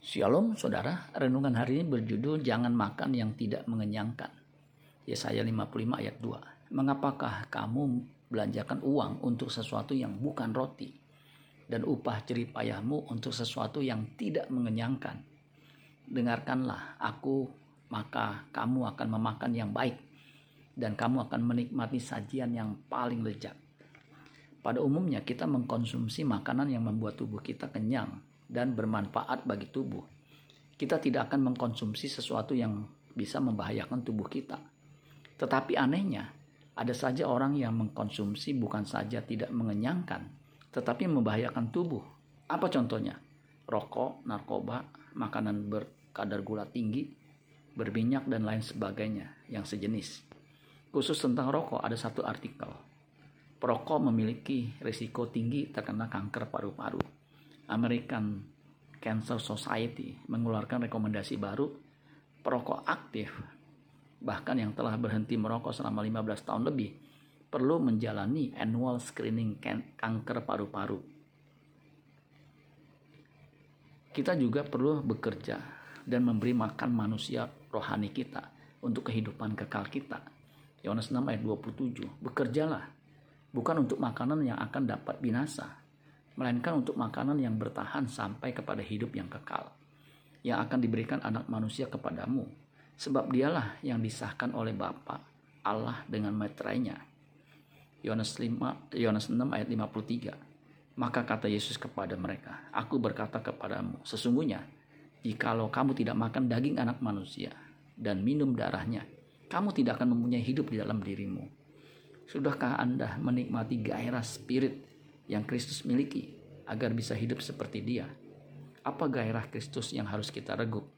Shalom saudara, renungan hari ini berjudul Jangan Makan Yang Tidak Mengenyangkan. Yesaya 55 ayat 2. Mengapakah kamu belanjakan uang untuk sesuatu yang bukan roti dan upah jeripayahmu untuk sesuatu yang tidak mengenyangkan? Dengarkanlah aku, maka kamu akan memakan yang baik dan kamu akan menikmati sajian yang paling lezat. Pada umumnya kita mengkonsumsi makanan yang membuat tubuh kita kenyang dan bermanfaat bagi tubuh. Kita tidak akan mengkonsumsi sesuatu yang bisa membahayakan tubuh kita. Tetapi anehnya, ada saja orang yang mengkonsumsi bukan saja tidak mengenyangkan, tetapi membahayakan tubuh. Apa contohnya? Rokok, narkoba, makanan berkadar gula tinggi, berminyak, dan lain sebagainya yang sejenis. Khusus tentang rokok ada satu artikel. Perokok memiliki risiko tinggi terkena kanker paru-paru American Cancer Society mengeluarkan rekomendasi baru perokok aktif bahkan yang telah berhenti merokok selama 15 tahun lebih perlu menjalani annual screening kanker paru-paru. Kita juga perlu bekerja dan memberi makan manusia rohani kita untuk kehidupan kekal kita. Yohanes 6 ayat 27. Bekerjalah bukan untuk makanan yang akan dapat binasa, melainkan untuk makanan yang bertahan sampai kepada hidup yang kekal, yang akan diberikan anak manusia kepadamu, sebab dialah yang disahkan oleh Bapa Allah dengan meterainya. Yohanes 5 Yohanes 6 ayat 53. Maka kata Yesus kepada mereka, Aku berkata kepadamu, sesungguhnya jikalau kamu tidak makan daging anak manusia dan minum darahnya, kamu tidak akan mempunyai hidup di dalam dirimu. Sudahkah Anda menikmati gairah spirit yang Kristus miliki agar bisa hidup seperti dia. Apa gairah Kristus yang harus kita regup?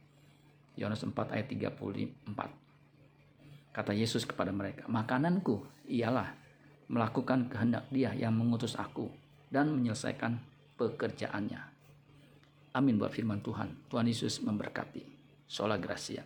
Yohanes 4 ayat 34. Kata Yesus kepada mereka, "Makananku ialah melakukan kehendak Dia yang mengutus aku dan menyelesaikan pekerjaannya." Amin buat firman Tuhan. Tuhan Yesus memberkati. Sola Gracia.